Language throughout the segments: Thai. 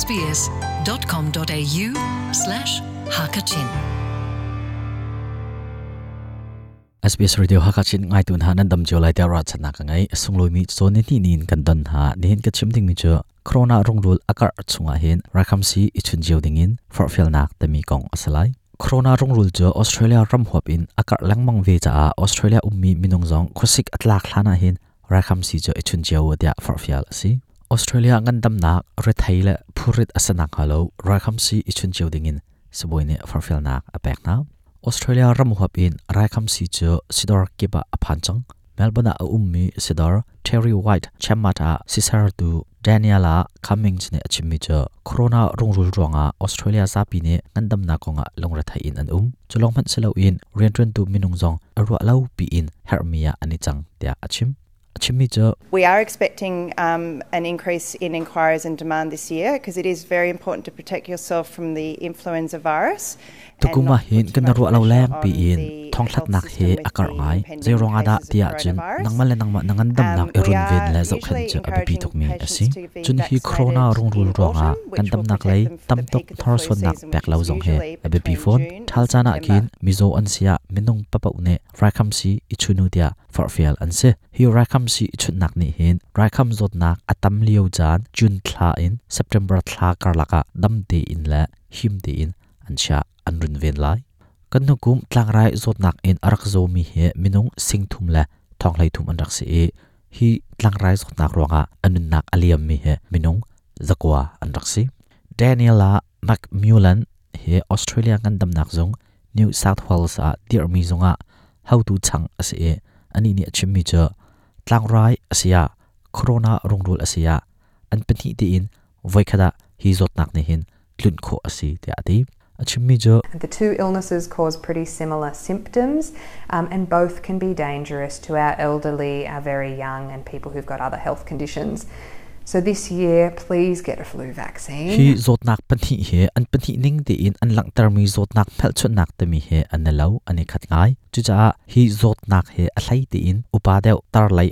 sbs.com.au slash hakachin SBS Radio Hakachin ngay tuần Hà tun han dam jo lai ra chana ka ngai sungloi mi so ni nin kan dan ha nin ka chimting mi cho corona rongrul akar chunga hin rakham si ichun jiu dingin for fel nak tami kong asalai corona rong rul jo australia ram hop in akar langmang ve cha australia ummi minung jong khosik atlak lana hin rakham si jo ichun jiawa dia for fial si ออสเตรเลียงันดำนักเรทไทยและผู้ริดอสนักฮัลโหลรายคำซีอิชุนเจียวดิ้งินสบวยเนี่ยฟังฟิลนักอเปกนะออสเตรเลียรำหัวอินรายคำซีเจอซิดอร์กิบะอพันจังเมลเบนาอุ้มมีซิดอร์เทอรี่ไวท์เชมมาตาซิซาร์ดูเดนิเอล่าคัมมิงส์เนี่ยชิมิเจอโคโรนารุงรุ่งรวงอ่ะออสเตรเลียซาปีเนี่ยงันดำนักของอ่ะลงเรทไทยอินอันอุ้มจลองพันเซลาอินเรียนเรียนตูมินุงจงอรัวเล่าปีอินเฮอร์มิอาอันนี้จังเดียอาชิม We are expecting um, an increase in inquiries and demand this year because it is very important to protect yourself from the influenza virus. Tukuma hin kan narwa thong thlat nak he akar ngai je ronga da tia chin nangma le nangma nangan dam nak erun ven le zo khan cha abi pi tok mi asi chun hi corona rung rul ronga kan dam nak lấy tam tok thor son nak pek lau zong he abi pi phone thal chana kin mizo an sia minung papau ne rakam si ichunu tia for fail an se hi rakam si ichut nak ni hin rakam zot nak atam Liêu jan chun thla in september thla karlaka đâm te in la him te in an cha an rung ven lai kan nu kum tlang rai zot nak in arak zo mi he minung sing thum la thong lai thum an rak si e. hi tlang rai zot nak ronga anun nak aliam mi he minung zakwa an rak si daniela macmullan he australia kan dam nak zong new south wales a dear mi zonga how to chang ase ani ni achim mi cha tlang rai asia corona rongrul asia an pani ti in voikada hi zot nak ne hin tlun kho asi te ati 아침이죠. The two illnesses cause pretty similar symptoms, um, and both can be dangerous to our elderly, our very young, and people who've got other health conditions. So this year, please get a flu vaccine. zot nak he an ning de in an lang zot nak nak he an ngai chu cha zot nak he a in upa tar lai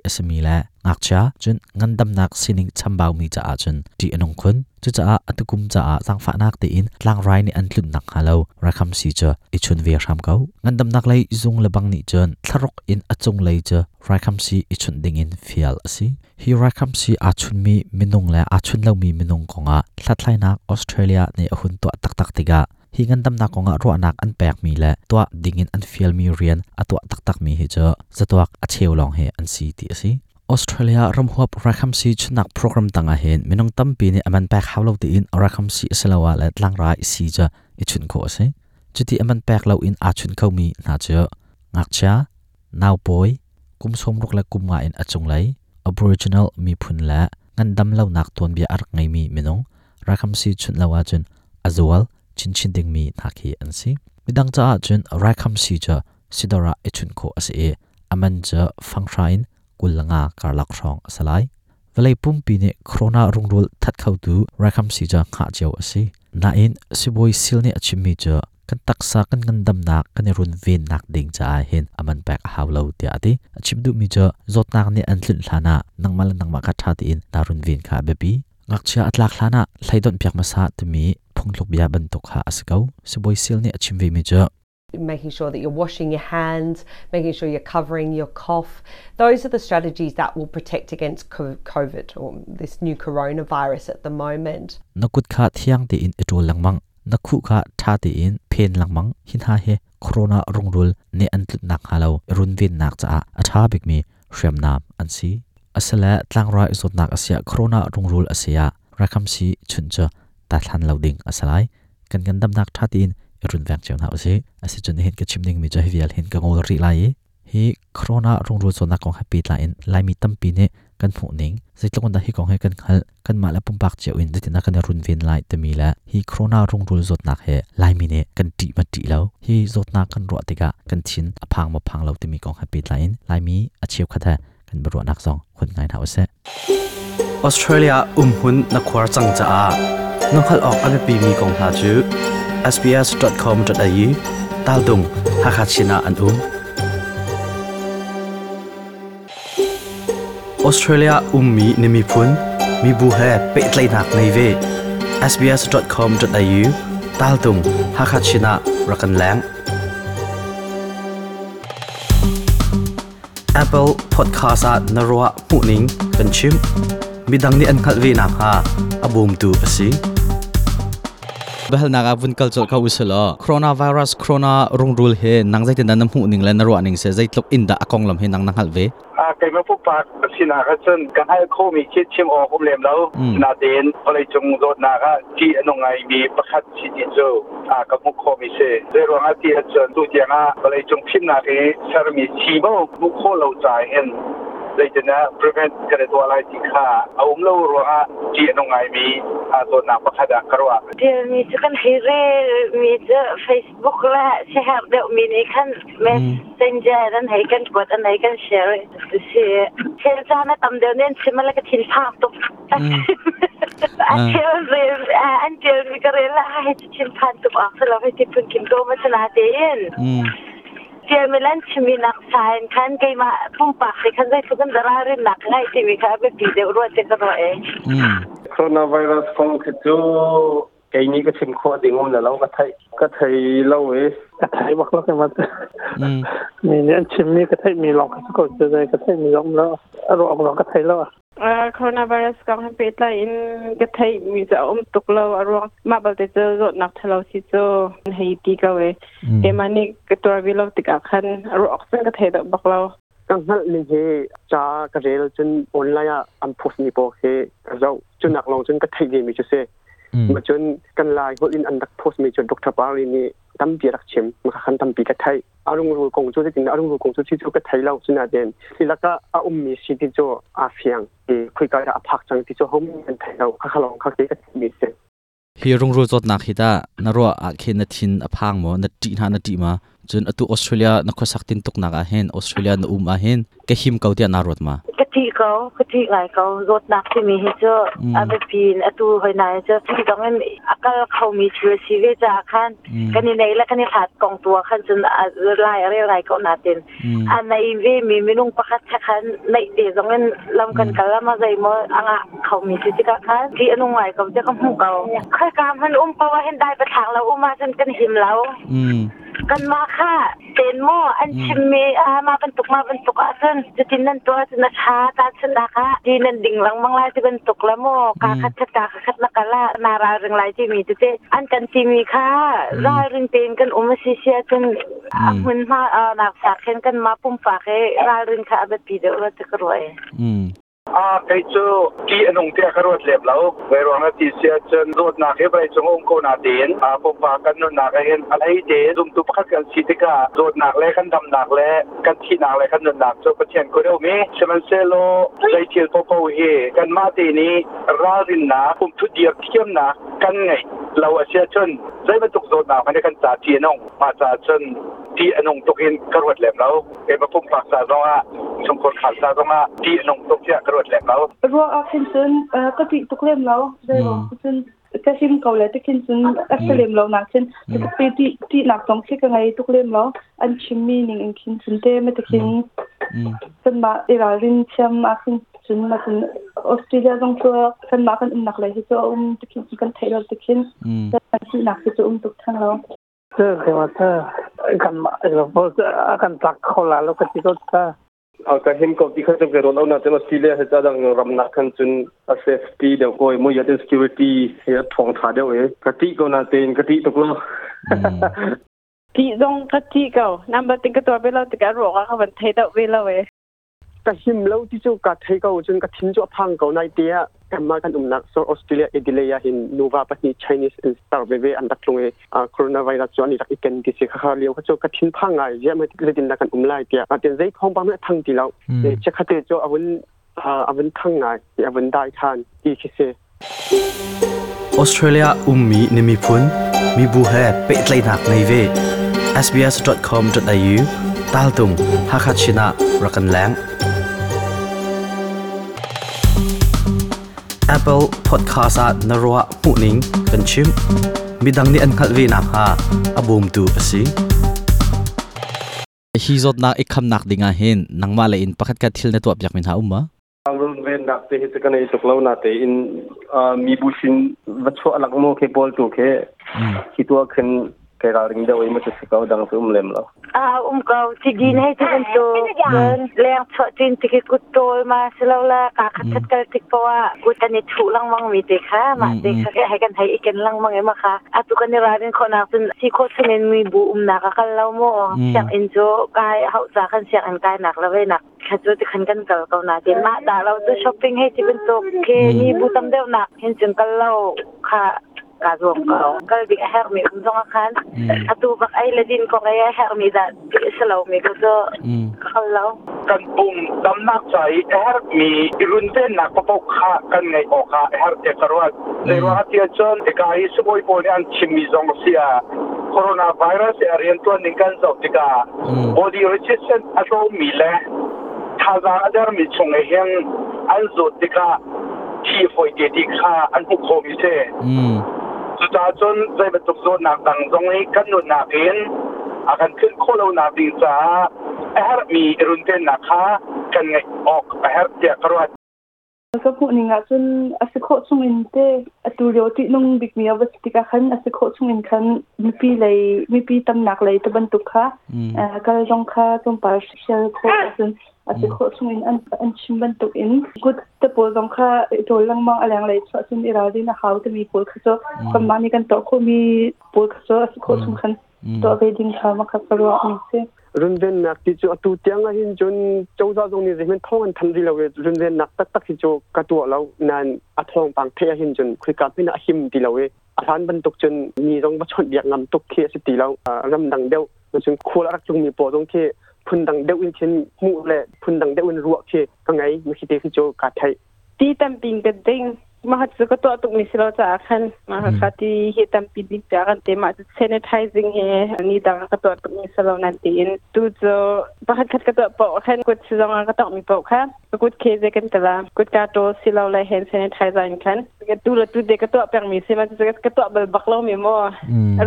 ngak cha chun ngandam nak sining chambau mi cha achun ti anong khun chu cha atukum cha a sang fa nak te in tlang rai ni an tlun nak halo rakham si cha ichun ve ram kau ngandam nak lai zung labang ni chun tharok in achung lai cha rakham si ichun ding in fial asi hi rakham si achun mi minung la achun lo mi minung konga thlatlai nak australia ne ahun to tak tak tiga hi ngan tam na ko nga ro anak an pek mi le to dingin an feel mi rian atwa tak tak mi hi cho zatwak a cheu long he an si ti si ออสเตรเลียรำหัวรักคำสีชนักโปรแกรมต่างเห็นมินงตั้มปีนี้อันแป็นขาวเล่าตีนรักคำสีสลาวาและตั้งร้ายสีจะอิจฉุนโคสิจุดที่อันแป็กเล่าอินอาจุนเขามีน่าเจองักเชานาวปอยกุมสมรุกและกุมว่าอินอจุงไลออบริจินัลมีพุนและงันดำเล่านักตัวเบียร์อักไงมีมินงรักคำสีชนลาวาจุนอัจวัลชินชินดึงมีนักเฮียนสิมิดังจะอาจุนรักคำสีจะสิดาระอิจฉุนโคสิอันเนจะฟังไทร์ kulanga karlak rong Salai. velai pumpi ne corona rungrul that khau tu rakham si ja kha cheu asi na in siboi silne ne achimi cha kan taksa kan ngandam nak kan run ve nak ding cha hin aman pak hawlo ti ati achim du mi cha zot nak ne antlin thana nangmal ma ka tha ti in darun vin kha bebi ngak cha atlak thana thlaidon pyak ma sa ti mi phungluk bia ban tok kha asgo siboi sil ne mi cha making sure that you're washing your hands, making sure you're covering your cough. Those are the strategies that will protect against COVID or this new coronavirus at the moment. Nakut kha thiang ti in etu langmang nakhu kha tha ti in phen langmang hin ha he corona rongrul ne antlut nak halo runvin nak cha a tha bik mi hrem nam an si asala tlangra izot nak asia corona rongrul asia rakam si chuncha ta thlan loading asalai kan gandam nak tha ti in เรุนแรงเจียวนะสิอาศัยจนเห็นกับชิมดึงมีใจเวียนเห็นกระงูริไล่ฮีโครนารุงรุ่นสนักของฮับปีตไลน์ไล่มีตั้มปีเนี้กันผู้นิงสิตลงดาฮีของให้กันขันกันมาและปุ่มปากเจ้าอินจะติดนักในรุ่นเวียนไล่์แต่มีละฮีโครนารุงรุ่นสนักเฮไลมีเนี่กันดีมาดีแล้วฮีสนักกันรัวติกะกันชินอพังมาพังแล้วแต่มีของฮับปีตไลน์ไลมีอาชีพคาแทกันบรัวนักสองคนงานหายเสออสเตรเลียอุ้มหุ่นนักควาจังจ้านักขัออกอันเป็นปีมีกองทาจู sbs.com.au ตาลตุงฮักฮัชินาอันอุมออสเตรเลียอุมมีนิมิพุนมีบูเฮเปิดไลนักในเว sbs.com.au ตาลตุงฮักฮัชินารักันแรง Apple Podcast อะนรัวผู้นิงกันชิมมีดังนี้อันขัดวีนักฮาอบูมตูปสิ behal naga vun culture ka usala coronavirus corona rung rul he nang zai tan nam hu ning la narwa ning se zai tlok in da akong lam he nang nang hal ve a kai ma pu pa sina ka chen ka hai kho mi chit chim o khum lem lo na den pale chung zo na ga ti anong ai mi pakhat chi ti zo a ka mu kho mi se ze ro nga ti chen tu ti nga pale chung phim na ke sar mi chi bo mu kho lo chai en เลยจะนะเพื่อนกระตัวอะไรที่ข้าเอาอุ้มเล่ารัวเจียนงไงมีอาตัวหนักประคดกระวะเดี๋ยวมีจะกันฮิเรมีจะเฟซบุ๊กละแชร์เดี๋ยวมีในขั้นเมสเซนเจอร์นั้นให้กันกดอันไหนกันแชร์เชร์เชิญจ้าแม่ตำเดี๋ยวเน้นเชื่อมาแล้วก็ทิ้งภาพตุกอันเดียวเรียนอันเดียวมีกระเรียนละให้ชิมพันตุกออกสำหรับให้ทิพย์คุณกินโตมาชนะเตจนจมิลันชิมินักสายนั้นกมาพุ่มปากสิคันได้สุกันดาราเรนักไงทีมีคาเบไปดีเดือดรัวเจ้าตัวเองโคโรนาไวรัสโควิดจู cái này cái chim khó đi ngum là lâu cái thấy cái thấy lâu ấy cái thấy bác nó cái mặt mình nên chim này cái thấy mình lòng cái cổ chơi đây cái thấy mình lòng nó rồi ông lòng cái thấy lâu à coronavirus con hay biết là in cái thấy mình giờ ông tục lâu à rồi mà bảo tới giờ rồi nạp thay lâu xí giờ hay đi cái về để mà này cái tuổi vi lâu thì cả khăn rồi ông cái thấy được bác lâu กังหัลนี่เฮจากระเรลจนออนไลน์อันพุสนี่บอกเฮเราจนหนักลงจนกระไทยนี่มีชื่อเสมาจนกันลายคนอินอันดักโพสมีจนดกทับอารินี่ตั้มเบียรักเชมมาขันตั้มปีกะไทยอารมณ์รูกงจได้จริงอารมณ์รู้คงจุดที่จุกะไทยเราชนะเด่นที่แล้วก็อาอุ้มมีสิทธิ์จ่อาเฟียงคุยกันอาพักจังที่จ่ห้องเป็นไทยเราข้าลองข้าเกกัมีเสียงฮีรุงรู้จดนักฮิตานารัวอาเคนทินอพังมอนาจีนานาจีมาจนอตุออสเตรเลียนักสักตินตกนักอาเฮนออสเตรเลียนอุ้มอาเฮนเกหิมเกาเตียนารวดมาที่เขาคือที่ไงเขารถนักที่มีเจ้เออาไปปีนอตูหอยนายเจอที่ต้องให้อาก็เขามีเชื้อชีวิตจากขั้นกันในและกันในถาดกองตัวขั้นจนะไรอะไรไรก็นาเต็นอันในเวมีไม่นุ่งประคัดขั้นในเดี๋ยวต้องให้ลำกันกันละมาใจมออ่ะเขามีชีวิตขั้นที่อนุ่งไหวเขาจะก็หูเขาค่อยกามมันอุ้มเพราะว่าเห็นได้ไปทางเราอุ้มมาจนกันหิมแล้วกันมาค่ะเต็นโมอันชิมีอามาเป็นตุกมาเป็นตุกอาซึนจะทินั่นตัวจะนัชชาตาชนะค่ะทีนั่นดิ่งหลังมังลายี่เป็นตุกละโมกาคัดชะกาคัดนักลานาราเรื่องไรที่มีจะเจ้อันกันที่มีค่ะร่ายเรื่องเต็นกันอุมาซีเซียจนหุ่นมาเอานักสากเห็นกันมาปุ่มฝากให้ร่ายเรื่องค่ะแบบปีเดอร์จะกรวยอือาไปชที่อนุงเทียขรวดเล็บแล้วไปรองที่เสียจนรวดนัาเขไปชงองค์นาเดนอาพบปากันนุนาเห็นอะไรเดนดุมตุ๊ขัดกันสิทธิการวดนักและขันดำนักและกันที่นักและขันนุนาเจ้าประเทศโคเร็วมีเชมันเซโลไดเชียวโปโตเฮกันมาตีนี้ราดินนาปุ่มทุดเดียกเที่ยมนักกันไงเราเสียจนได้มาตกโดนัาภายในกันจาเทียนองมาจาจนที่อนุงตกเห็ขรวดเล็บแล้วเอ็มาพุ่มปากสารงอ่สมควรขาดซาต้องมา้ที่นงตกเชี่ยกระโดดแหลกเราเพราะว่าคินซึนก็ติตุกเล่มเราได้บรอคินซึนแค่ซิมเกาเลยแต่คินซึนอัศเลมเราหนักเึ่นแต่ปีทีตีหนักตรงที่กันไงตุกเล่มเราอันชิมมี่หนึ่งอันคินซึนเต้ไม่ตะคินซนมาเอราลินเชียมอาคินซึนมาคินออสเตรเลียต้องตัวนมากันอันหนักเลยที่จะอุ้มตะคินกันไทยเราตะคินแต่ที่หนักที่จะอุ้มตุกทั้งเราเจอเขาว่าเจอกันมาเออพอเจอกันตักเขาแล้วก็ติดตัวเจอ ka him ko ti khatam ke roll out na chama stile he cha dang ram na khan chun a safety de ko mo ya security he thong tha de we ka ti ko na ten ka ti to ko ti dong ka ti ko number tin ka to be lo ti ka ro ka ban thai da we lo we ka him lo ti chu ka thai chun ka thin chu phang ko nai te กันมากันอุ่มนักโซออสเตรเลียเอเดเลียหินนูวาปนิชไนส์อินสตาร์เวเวอันดักลงเออโควิดไวรัสจวนอีกอีกเกันี่สิข่าวเลี้ยวข้าวกระทิ้งพังไงเยอะมากเลยดินนักันอุ่มไล่เตียร์อาเดีใจท้องบางเมื่อทั้งที่เราเจ้าข้าเจ้าอวันอาอวันทั้งไงอวันได้ทันดีคือเซออสเตรเลียอุ่มมีนิมิพุนมีบุเฮเป็ดไล่หนักในเวบ sbs.com.au ตาลตุงฮักฮชินะรักกันแหลง Apple Podcast at narwa puning kanchim midang ni an khalvi na ha abum tu asi hi zot na ikham nak dinga hin nangma le in pakhat ka thil na tu apyak min ha umma angrun ven nak te hit kana itok lo na te in ah, mi bushin vacho alak mo ke bol tu ke hmm. hitua khan กเราเดียวมันจะสกดังสุ่มเล่มแล้วอ่าอุ้มเขาจี่ดินให้ที่มันโตแรงชดจินที่กุดโตมาสิเราละกาขัดกันติดเพราะว่าคุณจะนิทุลังมังมีติค่ะมาติค่ะให้กันให้อีกันลังมังเองมาค่ะอาตุกันในร้านเป็นคนนักสนทีโคตรเงินมีบุอุ้นักกันเราโมเสียงอินโจกายเขาจากันเสียงอันกายนักแล้ยนักแค่จุดที่ขันกันเก่าเก่านาเดมาแต่เราจะช้อปปิ้งให้ที่เป็นโตเคมีบุตำเดียวหนักเห็นจึงกันเราค่ะ kazuangkaw kalbik hermi umzongakan atubak ay ladin ko kaya hermi da salaw mi ko so kalaw kampung tamnak chay hermi irunten na kapok ka kan ngay ko ka her te karwat lero hati achon ikai suboy po ni ang chimizong siya coronavirus ariento ningkan sa tika body resistant ato mile kaza adar mi chung eheng an zo tika ที่ฟอยเตติค่าอันผู้โคมิเซสุดจนเจ็บตุกโซนักดังตรงนี้กันหนุนนาเพนอาการขึ้นโคโรนาดีจ้าแอร์มีรุนเทนหนะคะ กันไงออกแอร์เดีากระวดแล้วก็พูดในง้อาจจนอสิโคชสมินเตอตุเรียวนุ่งบิ๊กมีอวสติกาขันอสิโคชสมินขันมีปีเลยมีปีตำหนักเลยตะบันตุกค่ะอ่าก็ลองค่ะจรงปาร์เชลโคอาจจะ asi khol sungin an an chimban tuk in gut te pol dong kha tol lang mang alang lai cha sun ira din na haw te mi pol kha so kan mani kan to ko mi pol kha so asi khol sung khan to ve ding kha ma kha parwa ang se runzen nak ti chu atu tyang a hin chun chauza zong ni zemen thong an tham ri lo runzen nak tak tak hi chu ka tu lo nan a thong pang phe a hin chun khui ka pin a him ti lo we a than ban tuk chun ni zong ba chon yak ngam tuk khe si ti lo ngam dang deu chun khol arak chung mi po zong khe พุนดังเดวินชินมูเลพุนดังเดวินรัวเชก็ไงมิคิเตคืโจกาไทยตีตัมปิงกันเด้งมหัศก็ตัวตุกนิสเราจะอาคันมหาคติเฮตัมปิดิจากันเตมาจะเซนเนทไยซิงเฮอันนี้ดังก็ตัวตุกนิสเรานันตีนตูจมหัศก็ตัวปอคันกุดซิลองก็ต้องมีปอค่ะกุดเคเซกันตละกุดกาโตสิเราเลยเฮนเซนเนทไยซังคันกตุลตุเดกตัวเปงมีเซมันจะกตัวเบลบักเรามีมอ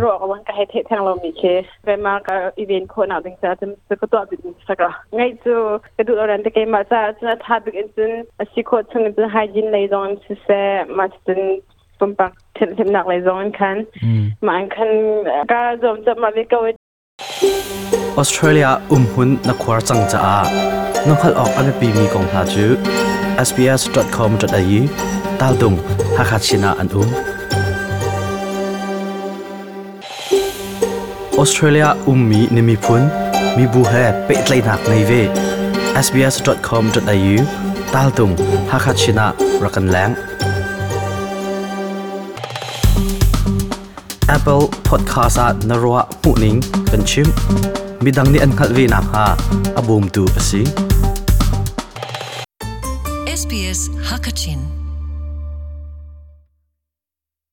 รัวกวังก็เห้เททางเรามีเคไปมากับอีเวนต์คนเอาถึงจะจะกตัวเป็นสักละไงจูกตุลเราันตะเกมาซะจะทาบิกอนซนสิโคชงจนะไฮจินเลยตอนซิเซมาจินปมปักเทมเทมหนักเลยตอนคันมาคันก็จอมจะมาวิกเวออสเตรเลียอุ้มหุ่นนักควาจังจ้านักขัดออกอันเป็นปีมีกองทาจู sbs.com.au ตาลดุงฮักฮัดชินาอันอุ้มออสเตรเลียอุ้มมีนิมิพุนมีบูเฮเป็ดไลนักในเว sbs.com.au ตาลดุงฮักฮัดชินารักันแรง Apple Podcast at Narwa Puning Kanchim Midang ni an khalwi na ha abum tu asi SBS Hakachin